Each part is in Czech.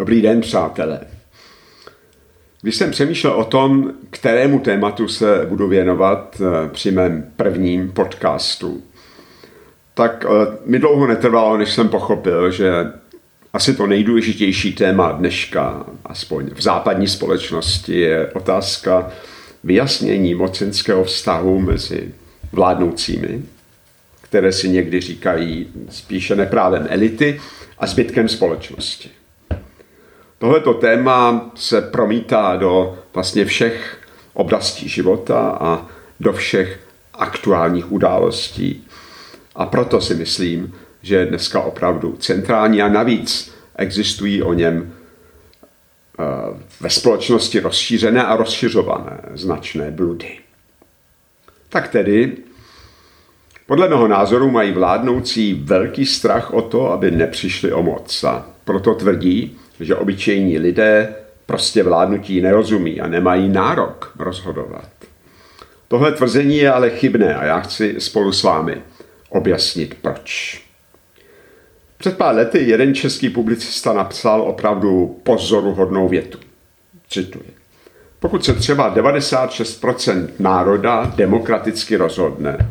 Dobrý den, přátelé. Když jsem přemýšlel o tom, kterému tématu se budu věnovat eh, při mém prvním podcastu, tak eh, mi dlouho netrvalo, než jsem pochopil, že asi to nejdůležitější téma dneška, aspoň v západní společnosti, je otázka vyjasnění mocenského vztahu mezi vládnoucími, které si někdy říkají spíše neprávem elity, a zbytkem společnosti. Tohleto téma se promítá do vlastně všech oblastí života a do všech aktuálních událostí. A proto si myslím, že je dneska opravdu centrální a navíc existují o něm eh, ve společnosti rozšířené a rozšiřované značné bludy. Tak tedy, podle mého názoru mají vládnoucí velký strach o to, aby nepřišli o moc a proto tvrdí, že obyčejní lidé prostě vládnutí nerozumí a nemají nárok rozhodovat. Tohle tvrzení je ale chybné a já chci spolu s vámi objasnit proč. Před pár lety jeden český publicista napsal opravdu pozoruhodnou větu. Cituji. Pokud se třeba 96% národa demokraticky rozhodne,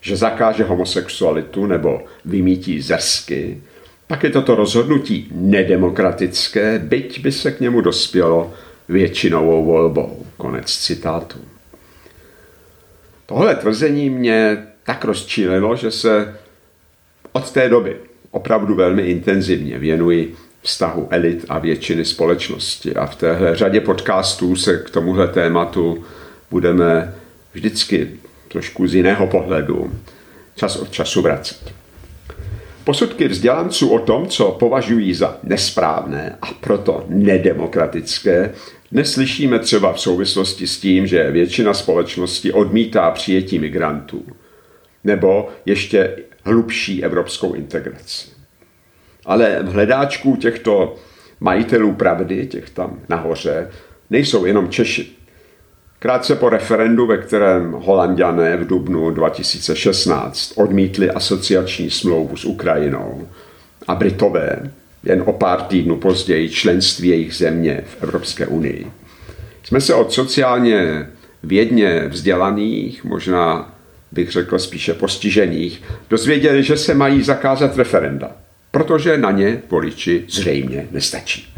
že zakáže homosexualitu nebo vymítí zesky, pak je toto rozhodnutí nedemokratické, byť by se k němu dospělo většinovou volbou. Konec citátu. Tohle tvrzení mě tak rozčílilo, že se od té doby opravdu velmi intenzivně věnuji vztahu elit a většiny společnosti. A v téhle řadě podcastů se k tomuhle tématu budeme vždycky trošku z jiného pohledu čas od času vracet. Posudky vzdělanců o tom, co považují za nesprávné a proto nedemokratické, dnes slyšíme třeba v souvislosti s tím, že většina společnosti odmítá přijetí migrantů nebo ještě hlubší evropskou integraci. Ale v hledáčku těchto majitelů pravdy, těch tam nahoře, nejsou jenom Češi. Krátce po referendu, ve kterém holanděné v dubnu 2016 odmítli asociační smlouvu s Ukrajinou a Britové jen o pár týdnů později členství jejich země v Evropské unii. Jsme se od sociálně vědně vzdělaných, možná bych řekl spíše postižených, dozvěděli, že se mají zakázat referenda, protože na ně voliči zřejmě nestačí.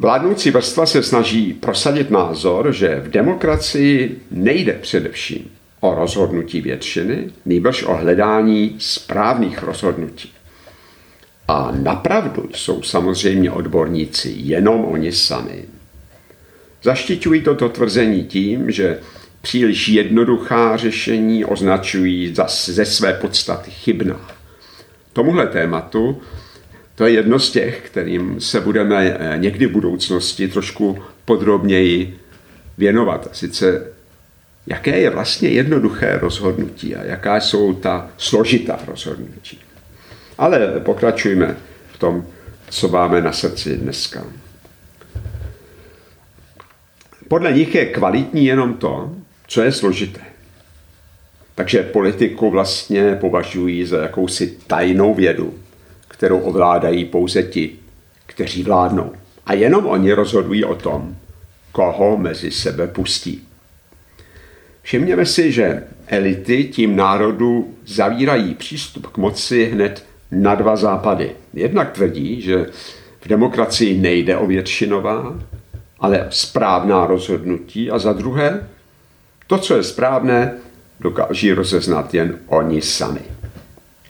Vládnoucí vrstva se snaží prosadit názor, že v demokracii nejde především o rozhodnutí většiny, nýbrž o hledání správných rozhodnutí. A napravdu jsou samozřejmě odborníci jenom oni sami. Zaštiťují toto tvrzení tím, že příliš jednoduchá řešení označují za ze své podstaty chybná. Tomuhle tématu to je jedno z těch, kterým se budeme eh, někdy v budoucnosti trošku podrobněji věnovat. Sice jaké je vlastně jednoduché rozhodnutí a jaká jsou ta složitá rozhodnutí. Ale pokračujme v tom, co máme na srdci dneska. Podle nich je kvalitní jenom to, co je složité. Takže politiku vlastně považují za jakousi tajnou vědu, kterou ovládají pouze ti, kteří vládnou. A jenom oni rozhodují o tom, koho mezi sebe pustí. Všimněme si, že elity tím národu zavírají přístup k moci hned na dva západy. Jednak tvrdí, že v demokracii nejde o většinová, ale správná rozhodnutí a za druhé, to, co je správné, dokáží rozeznat jen oni sami.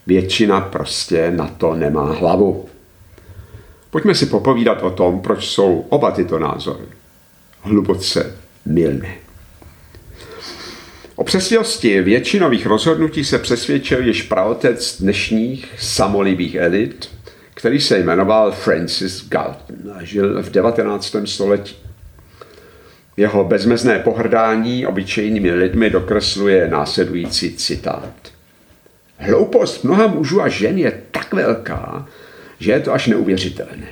Většina prostě na to nemá hlavu. Pojďme si popovídat o tom, proč jsou oba tyto názory hluboce milné. O přesnosti většinových rozhodnutí se přesvědčil již praotec dnešních samolibých elit, který se jmenoval Francis Galton a žil v 19. století. Jeho bezmezné pohrdání obyčejnými lidmi dokresluje následující citát. Hloupost mnoha mužů a žen je tak velká, že je to až neuvěřitelné.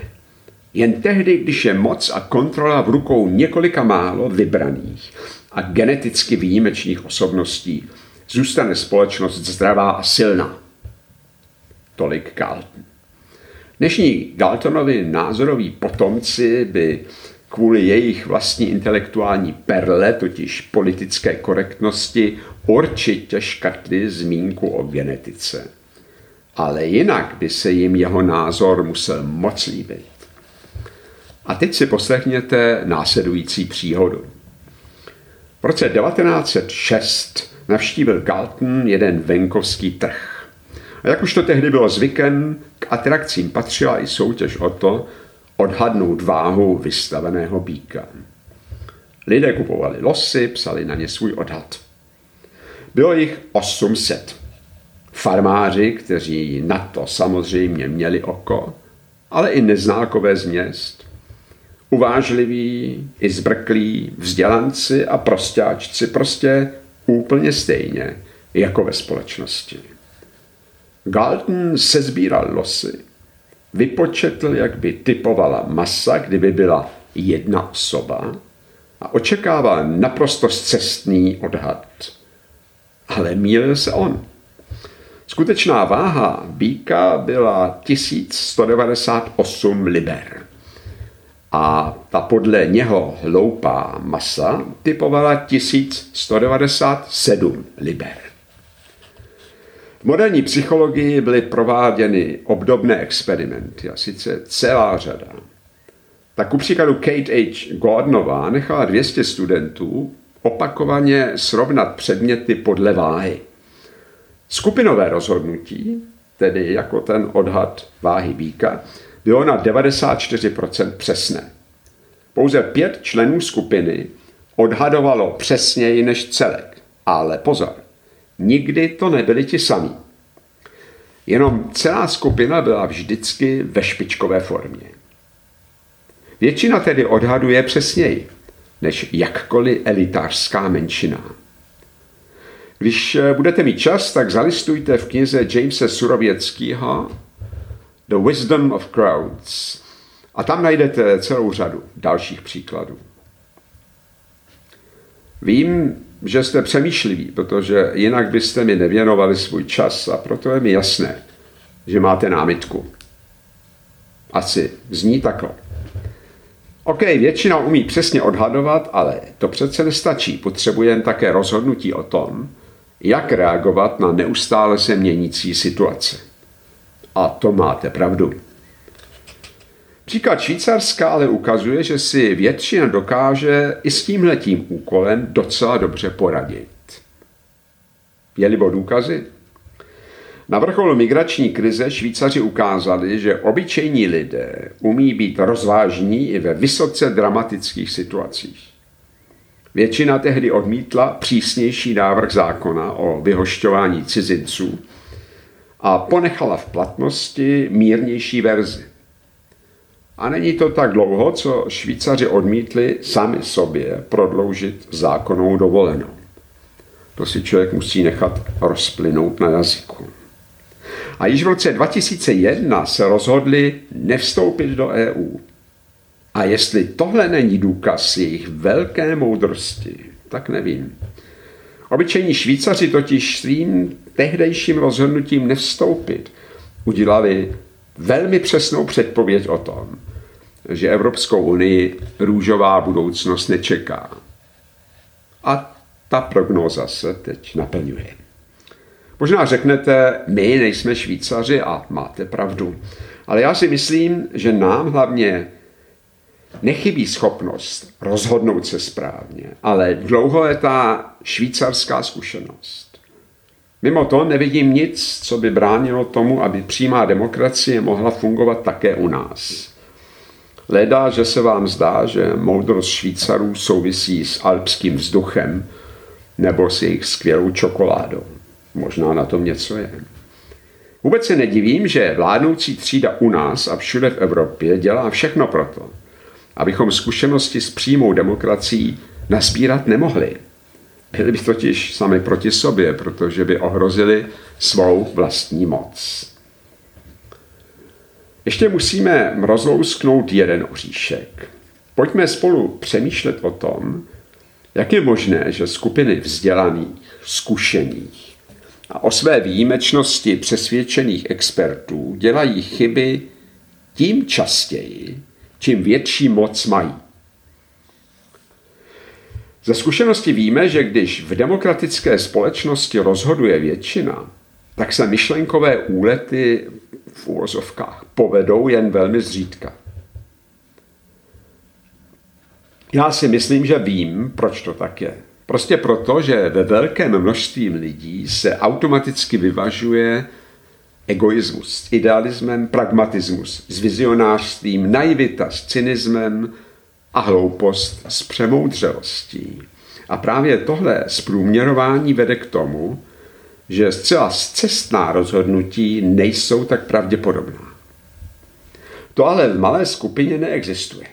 Jen tehdy, když je moc a kontrola v rukou několika málo vybraných a geneticky výjimečných osobností, zůstane společnost zdravá a silná. Tolik Galton. Dnešní Daltonovi názoroví potomci by kvůli jejich vlastní intelektuální perle, totiž politické korektnosti, určitě škrtli zmínku o genetice. Ale jinak by se jim jeho názor musel moc líbit. A teď si poslechněte následující příhodu. V roce 1906 navštívil Galton jeden venkovský trh. A jak už to tehdy bylo zvykem, k atrakcím patřila i soutěž o to, odhadnout váhu vystaveného býka. Lidé kupovali losy, psali na ně svůj odhad. Bylo jich 800. Farmáři, kteří na to samozřejmě měli oko, ale i neznákové z měst. Uvážliví, i zbrklí, vzdělanci a prostáčci prostě úplně stejně jako ve společnosti. Galton se sbíral losy, vypočetl, jak by typovala masa, kdyby byla jedna osoba a očekával naprosto cestný odhad. Ale mýlil se on. Skutečná váha býka byla 1198 liber. A ta podle něho hloupá masa typovala 1197 liber. V moderní psychologii byly prováděny obdobné experimenty, a sice celá řada. Tak ku příkladu Kate H. Gordonová nechala 200 studentů opakovaně srovnat předměty podle váhy. Skupinové rozhodnutí, tedy jako ten odhad váhy býka, bylo na 94% přesné. Pouze pět členů skupiny odhadovalo přesněji než celek. Ale pozor, nikdy to nebyli ti samí. Jenom celá skupina byla vždycky ve špičkové formě. Většina tedy odhaduje přesněji, než jakkoliv elitářská menšina. Když eh, budete mít čas, tak zalistujte v knize Jamesa Surověckého The Wisdom of Crowds. A tam najdete celou řadu dalších příkladů. Vím, že jste přemýšliví, protože jinak byste mi nevěnovali svůj čas a proto je mi jasné, že máte námitku. Asi zní takhle. OK, většina umí přesně odhadovat, ale to přece nestačí. Potřebujeme také rozhodnutí o tom, jak reagovat na neustále se měnící situace. A to máte pravdu. Příklad Švýcarska ale ukazuje, že si většina dokáže i s tímhletím úkolem docela dobře poradit. Je-libo důkazy? Na vrcholu migrační krize Švýcaři ukázali, že obyčejní lidé umí být rozvážní i ve vysoce dramatických situacích. Většina tehdy odmítla přísnější návrh zákona o vyhošťování cizinců a ponechala v platnosti mírnější verzi. A není to tak dlouho, co Švýcaři odmítli sami sobě prodloužit zákonnou dovolenou. To si člověk musí nechat rozplynout na jazyku. A již v roce 2001 se rozhodli nevstoupit do EU. A jestli tohle není důkaz jejich velké moudrosti, tak nevím. Obyčejní Švýcaři totiž svým tehdejším rozhodnutím nevstoupit udělali velmi přesnou předpověď o tom, že Evropskou unii růžová budoucnost nečeká. A ta prognóza se teď naplňuje. Možná řeknete, my nejsme Švýcaři a máte pravdu. Ale já si myslím, že nám hlavně nechybí schopnost rozhodnout se správně, ale dlouholetá švýcarská zkušenost. Mimo to nevidím nic, co by bránilo tomu, aby přímá demokracie mohla fungovat také u nás. Leda, že se vám zdá, že moudrost Švýcarů souvisí s alpským vzduchem nebo s jejich skvělou čokoládou. Možná na tom něco je. Vůbec se nedivím, že vládnoucí třída u nás a všude v Evropě dělá všechno proto, abychom zkušenosti s přímou demokracií naspírat nemohli. Byli by totiž sami proti sobě, protože by ohrozili svou vlastní moc. Ještě musíme rozlousknout jeden oříšek. Pojďme spolu přemýšlet o tom, jak je možné, že skupiny vzdělaných, zkušených a o své výjimečnosti přesvědčených expertů dělají chyby tím častěji, čím větší moc mají. Ze zkušenosti víme, že když v demokratické společnosti rozhoduje většina, tak se myšlenkové úlety v úvozovkách povedou jen velmi zřídka. Já si myslím, že vím, proč to tak je. Prostě proto, že ve velkém množství lidí se automaticky vyvažuje egoismus s idealismem, pragmatismus s vizionářstvím, naivita s cynismem a hloupost s přemoudřelostí. A právě tohle zprůměrování vede k tomu, že zcela cestná rozhodnutí nejsou tak pravděpodobná. To ale v malé skupině neexistuje.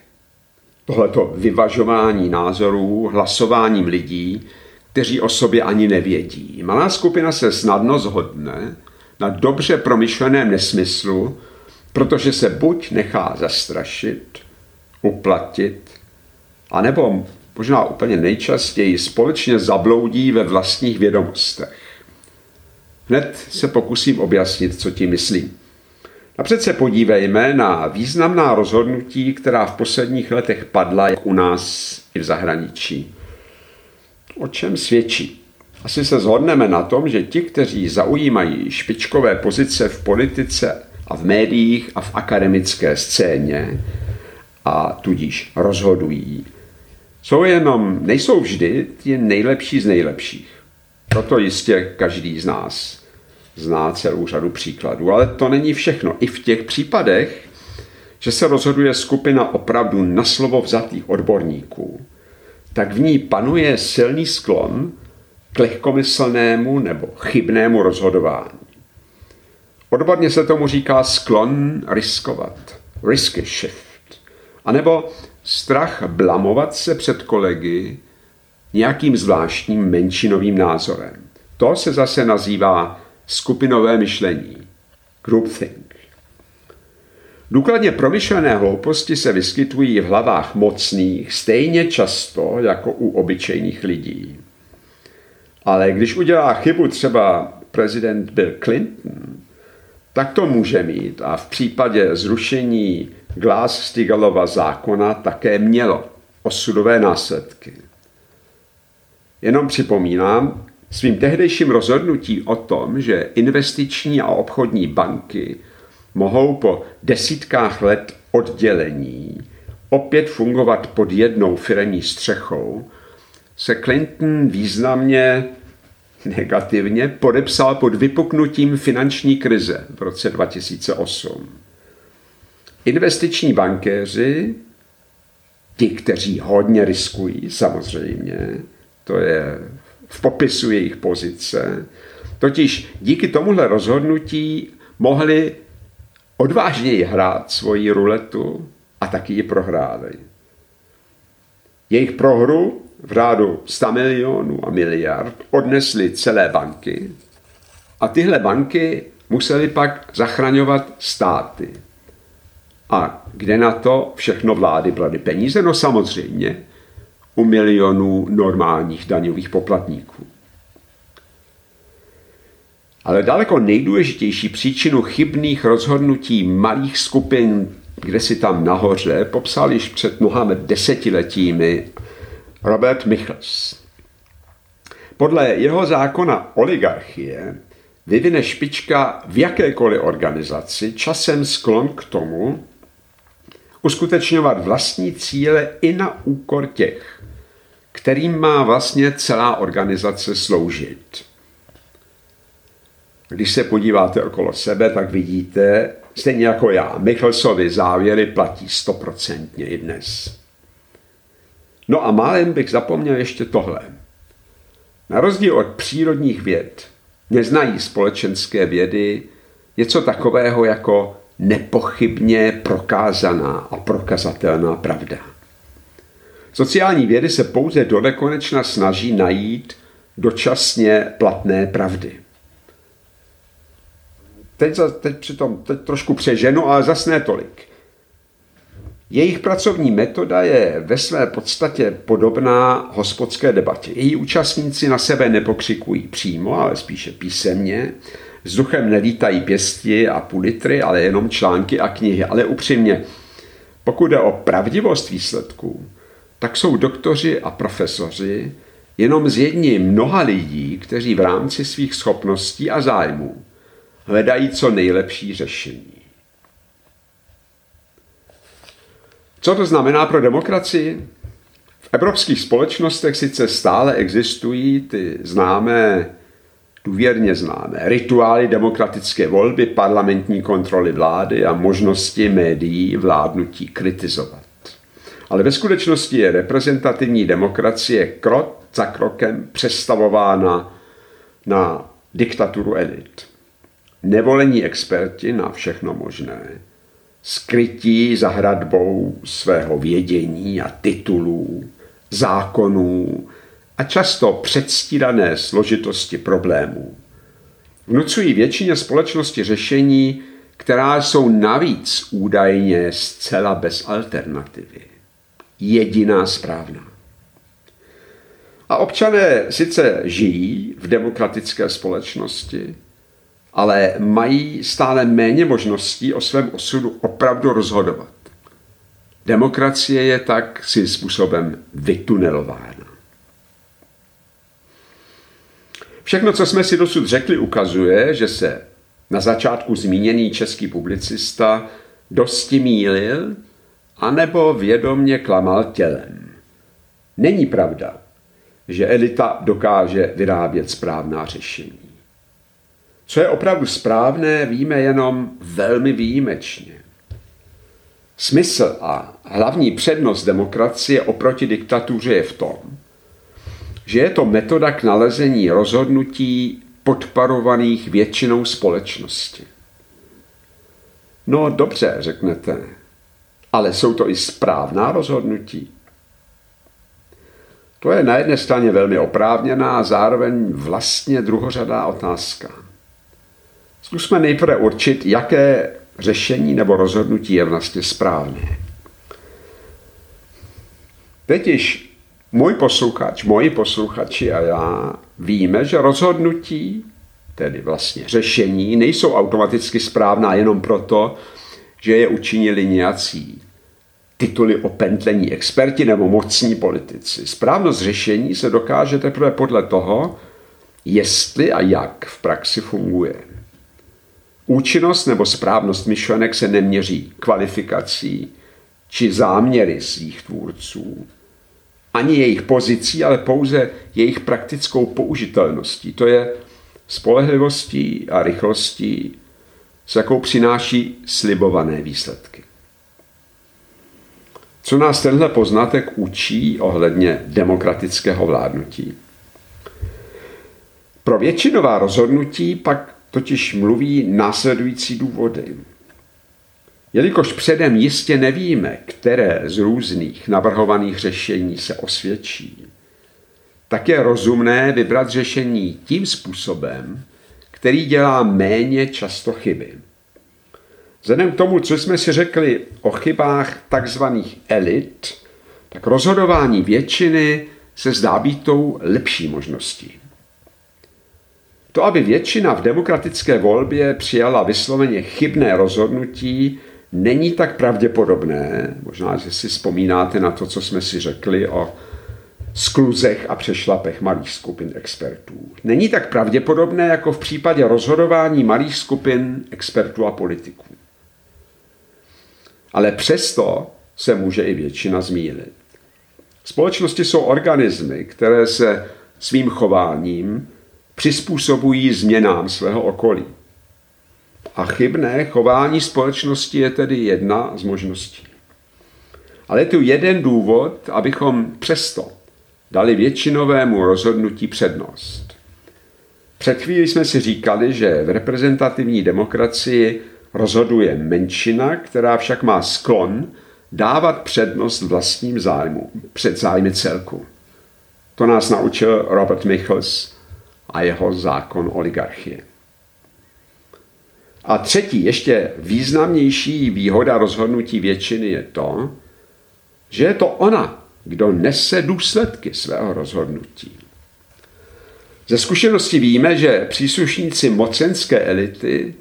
Tohleto vyvažování názorů hlasováním lidí, kteří o sobě ani nevědí. Malá skupina se snadno zhodne na dobře promyšleném nesmyslu, protože se buď nechá zastrašit, uplatit, anebo možná úplně nejčastěji společně zabloudí ve vlastních vědomostech. Hned se pokusím objasnit, co tím myslím. Napřed se podívejme na významná rozhodnutí, která v posledních letech padla jak u nás i v zahraničí. O čem svědčí? Asi se zhodneme na tom, že ti, kteří zaujímají špičkové pozice v politice a v médiích a v akademické scéně a tudíž rozhodují, jsou jenom, nejsou vždy ti nejlepší z nejlepších. Proto jistě každý z nás zná celou řadu příkladů. Ale to není všechno. I v těch případech, že se rozhoduje skupina opravdu na slovo vzatých odborníků, tak v ní panuje silný sklon k lehkomyslnému nebo chybnému rozhodování. Odborně se tomu říká sklon riskovat, risky shift, anebo strach blamovat se před kolegy nějakým zvláštním menšinovým názorem. To se zase nazývá skupinové myšlení, groupthink. Důkladně promyšlené hlouposti se vyskytují v hlavách mocných stejně často jako u obyčejných lidí. Ale když udělá chybu třeba prezident Bill Clinton, tak to může mít a v případě zrušení Glass-Steagallova zákona také mělo osudové následky. Jenom připomínám, svým tehdejším rozhodnutí o tom, že investiční a obchodní banky mohou po desítkách let oddělení opět fungovat pod jednou firmní střechou, se Clinton významně negativně podepsal pod vypuknutím finanční krize v roce 2008. Investiční bankéři, ti, kteří hodně riskují, samozřejmě, to je v popisu jejich pozice. Totiž díky tomuhle rozhodnutí mohli odvážněji hrát svoji ruletu a taky ji prohráli. Jejich prohru v řádu 100 milionů a miliard odnesly celé banky a tyhle banky museli pak zachraňovat státy. A kde na to všechno vlády brali peníze? No samozřejmě u milionů normálních daňových poplatníků. Ale daleko nejdůležitější příčinu chybných rozhodnutí malých skupin, kde si tam nahoře, popsal již před mnoha desetiletími Robert Michels. Podle jeho zákona oligarchie vyvine špička v jakékoliv organizaci časem sklon k tomu, uskutečňovat vlastní cíle i na úkor těch, kterým má vlastně celá organizace sloužit. Když se podíváte okolo sebe, tak vidíte, stejně jako já, Michelsovi závěry platí stoprocentně i dnes. No a málem bych zapomněl ještě tohle. Na rozdíl od přírodních věd neznají společenské vědy něco takového jako nepochybně prokázaná a prokazatelná pravda. Sociální vědy se pouze do nekonečna snaží najít dočasně platné pravdy. Teď, teď, přitom, teď trošku přeženu, ale zas ne tolik. Jejich pracovní metoda je ve své podstatě podobná hospodské debatě. Její účastníci na sebe nepokřikují přímo, ale spíše písemně. Vzduchem nelítají pěsti a půl litry, ale jenom články a knihy. Ale upřímně, pokud jde o pravdivost výsledků, tak jsou doktoři a profesoři jenom z jední mnoha lidí, kteří v rámci svých schopností a zájmů hledají co nejlepší řešení. Co to znamená pro demokracii? V evropských společnostech sice stále existují ty známé, důvěrně známé rituály demokratické volby, parlamentní kontroly vlády a možnosti médií vládnutí kritizovat. Ale ve skutečnosti je reprezentativní demokracie krok za krokem přestavována na diktaturu elit. Nevolení experti na všechno možné, skrytí za hradbou svého vědění a titulů, zákonů a často předstírané složitosti problémů. Vnucují většině společnosti řešení, která jsou navíc údajně zcela bez alternativy. Jediná správná. A občané sice žijí v demokratické společnosti, ale mají stále méně možností o svém osudu opravdu rozhodovat. Demokracie je tak svým způsobem vytunelována. Všechno, co jsme si dosud řekli, ukazuje, že se na začátku zmíněný český publicista dosti mýlil anebo vědomně klamal tělem. Není pravda, že elita dokáže vyrábět správná řešení. Co je opravdu správné, víme jenom velmi výjimečně. Smysl a hlavní přednost demokracie oproti diktatuře je v tom, že je to metoda k nalezení rozhodnutí podparovaných většinou společnosti. No dobře, řeknete, ale jsou to i správná rozhodnutí. To je na jedné straně velmi oprávněná a zároveň vlastně druhořadá otázka. Zkusme nejprve určit, jaké řešení nebo rozhodnutí je vlastně správné. Teď již můj posluchač, moji posluchači a já víme, že rozhodnutí, tedy vlastně řešení, nejsou automaticky správná jenom proto, že je učinili nějací tituly o pentlení experti nebo mocní politici. Správnost řešení se dokáže teprve podle toho, jestli a jak v praxi funguje. Účinnost nebo správnost myšlenek se neměří kvalifikací či záměry svých tvůrců, ani jejich pozicí, ale pouze jejich praktickou použitelností. To je spolehlivostí a rychlostí, s jakou přináší slibované výsledky. Co nás tenhle poznatek učí ohledně demokratického vládnutí? Pro většinová rozhodnutí pak totiž mluví následující důvody. Jelikož předem jistě nevíme, které z různých navrhovaných řešení se osvědčí, tak je rozumné vybrat řešení tím způsobem, který dělá méně často chyby. Vzhledem k tomu, co jsme si řekli o chybách takzvaných elit, tak rozhodování většiny se zdá být tou lepší možností. To, aby většina v demokratické volbě přijala vysloveně chybné rozhodnutí, není tak pravděpodobné. Možná, že si vzpomínáte na to, co jsme si řekli o skluzech a přešlapech malých skupin expertů. Není tak pravděpodobné jako v případě rozhodování malých skupin expertů a politiků ale přesto se může i většina zmílit. Společnosti jsou organismy, které se svým chováním přizpůsobují změnám svého okolí. A chybné chování společnosti je tedy jedna z možností. Ale je tu jeden důvod, abychom přesto dali většinovému rozhodnutí přednost. Před chvíli jsme si říkali, že v reprezentativní demokracii rozhoduje menšina, která však má sklon dávat přednost vlastním zájmu před zájmy celku. To nás naučil Robert Michels a jeho zákon oligarchie. A třetí, ještě významnější výhoda rozhodnutí většiny je to, že je to ona, kdo nese důsledky svého rozhodnutí. Ze zkušenosti víme, že příslušníci mocenské elity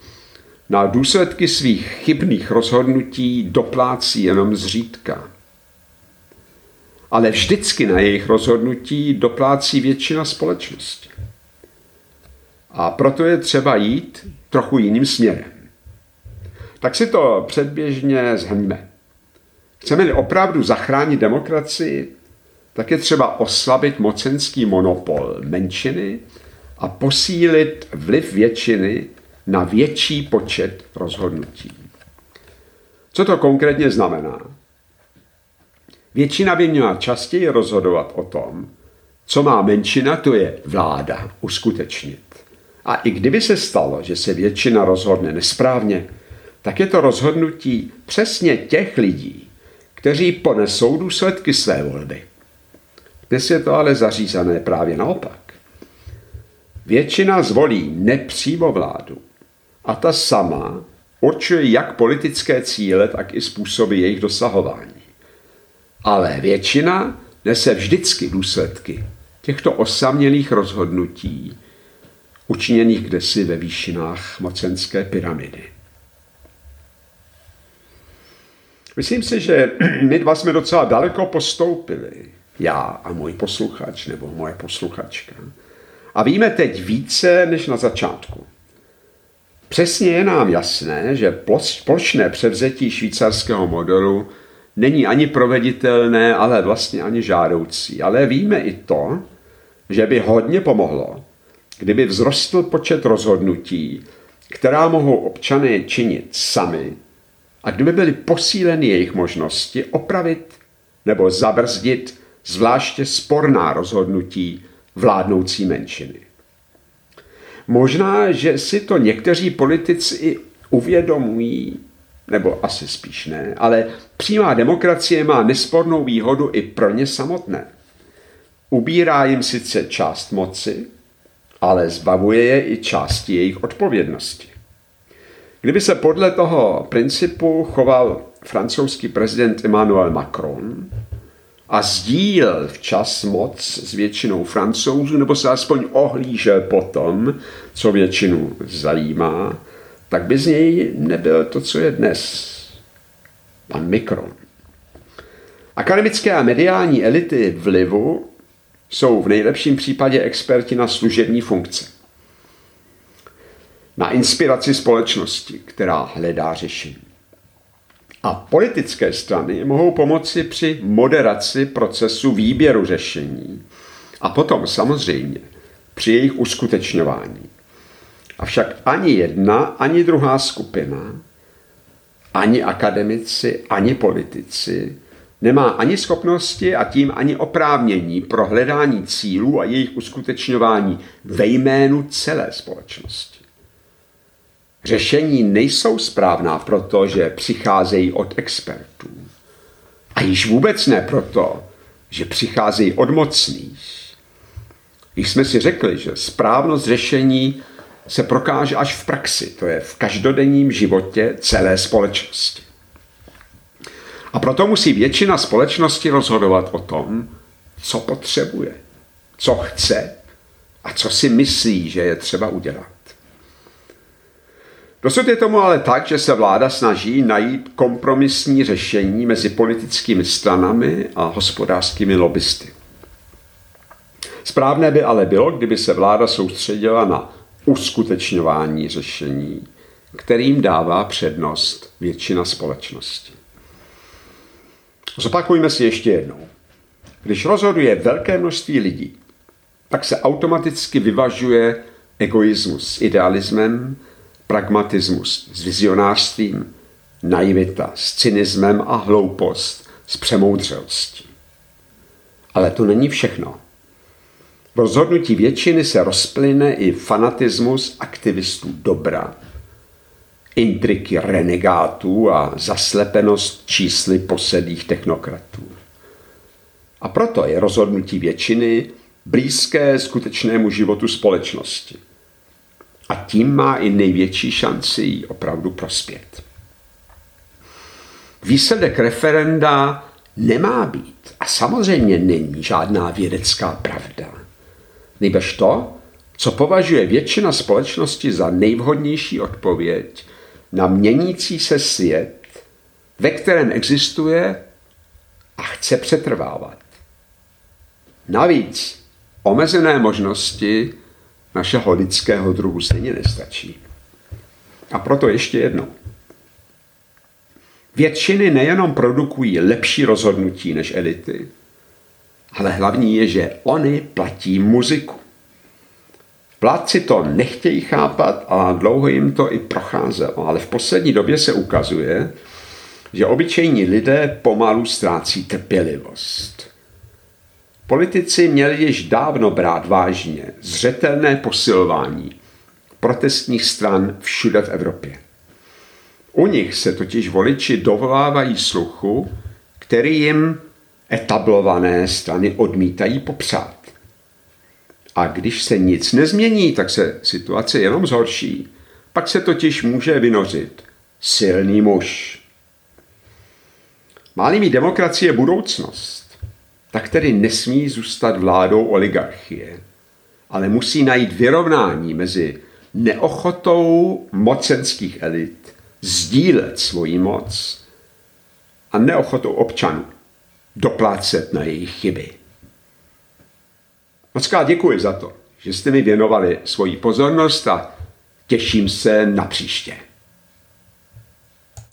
na důsledky svých chybných rozhodnutí doplácí jenom zřídka. Ale vždycky na jejich rozhodnutí doplácí většina společnosti. A proto je třeba jít trochu jiným směrem. Tak si to předběžně zhrníme. Chceme-li opravdu zachránit demokracii, tak je třeba oslabit mocenský monopol menšiny a posílit vliv většiny na větší počet rozhodnutí. Co to konkrétně znamená? Většina by měla častěji rozhodovat o tom, co má menšina, to je vláda, uskutečnit. A i kdyby se stalo, že se většina rozhodne nesprávně, tak je to rozhodnutí přesně těch lidí, kteří ponesou důsledky své volby. Dnes je to ale zařízené právě naopak. Většina zvolí nepřímo vládu a ta sama určuje jak politické cíle, tak i způsoby jejich dosahování. Ale většina nese vždycky důsledky těchto osamělých rozhodnutí, učiněných kdesi ve výšinách mocenské pyramidy. Myslím si, že my dva jsme docela daleko postoupili, já a můj posluchač nebo moje posluchačka. A víme teď více než na začátku. Přesně je nám jasné, že plošné převzetí švýcarského modelu není ani proveditelné, ale vlastně ani žádoucí. Ale víme i to, že by hodně pomohlo, kdyby vzrostl počet rozhodnutí, která mohou občané činit sami a kdyby byly posíleny jejich možnosti opravit nebo zabrzdit zvláště sporná rozhodnutí vládnoucí menšiny. Možná, že si to někteří politici i uvědomují, nebo asi spíš ne, ale přímá demokracie má nespornou výhodu i pro ně samotné. Ubírá jim sice část moci, ale zbavuje je i části jejich odpovědnosti. Kdyby se podle toho principu choval francouzský prezident Emmanuel Macron a sdílel včas moc s většinou francouzů, nebo se aspoň ohlížel potom, co většinu zajímá, tak by z něj nebyl to, co je dnes. Pan Mikron. Akademické a mediální elity vlivu jsou v nejlepším případě experti na služební funkce na inspiraci společnosti, která hledá řešení. A politické strany mohou pomoci při moderaci procesu výběru řešení a potom samozřejmě při jejich uskutečňování. Avšak ani jedna, ani druhá skupina, ani akademici, ani politici nemá ani schopnosti a tím ani oprávnění pro hledání cílů a jejich uskutečňování ve jménu celé společnosti. Řešení nejsou správná proto, že přicházejí od expertů. A již vůbec ne proto, že přicházejí od mocných. Když jsme si řekli, že správnost řešení se prokáže až v praxi, to je v každodenním životě celé společnosti. A proto musí většina společnosti rozhodovat o tom, co potřebuje, co chce a co si myslí, že je třeba udělat. Dosud je tomu ale tak, že se vláda snaží najít kompromisní řešení mezi politickými stranami a hospodářskými lobbysty. Správné by ale bylo, kdyby se vláda soustředila na uskutečňování řešení, kterým dává přednost většina společnosti. Zopakujme si ještě jednou. Když rozhoduje velké množství lidí, tak se automaticky vyvažuje egoismus s idealismem, pragmatismus s vizionářstvím, naivita s cynismem a hloupost s přemoudřelostí. Ale to není všechno. V rozhodnutí většiny se rozplyne i fanatismus aktivistů dobra, intriky renegátů a zaslepenost čísly posedých technokratů. A proto je rozhodnutí většiny blízké skutečnému životu společnosti – a tím má i největší šanci jí opravdu prospět. Výsledek referenda nemá být a samozřejmě není žádná vědecká pravda. Nejbrž to, co považuje většina společnosti za nejvhodnější odpověď na měnící se svět, ve kterém existuje a chce přetrvávat. Navíc omezené možnosti našeho lidského druhu stejně nestačí. A proto ještě jedno. Většiny nejenom produkují lepší rozhodnutí než elity, ale hlavní je, že oni platí muziku. Vládci to nechtějí chápat a dlouho jim to i procházelo, ale v poslední době se ukazuje, že obyčejní lidé pomalu ztrácí trpělivost. Politici měli již dávno brát vážně zřetelné posilování protestních stran všude v Evropě. U nich se totiž voliči dovolávají sluchu, který jim etablované strany odmítají popřát. A když se nic nezmění, tak se situace jenom zhorší. Pak se totiž může vynořit silný muž. Máli mít demokracie budoucnost, tak tedy nesmí zůstat vládou oligarchie, ale musí najít vyrovnání mezi neochotou mocenských elit sdílet svoji moc a neochotou občanů doplácet na jejich chyby. Moc děkuji za to, že jste mi věnovali svoji pozornost a těším se na příště.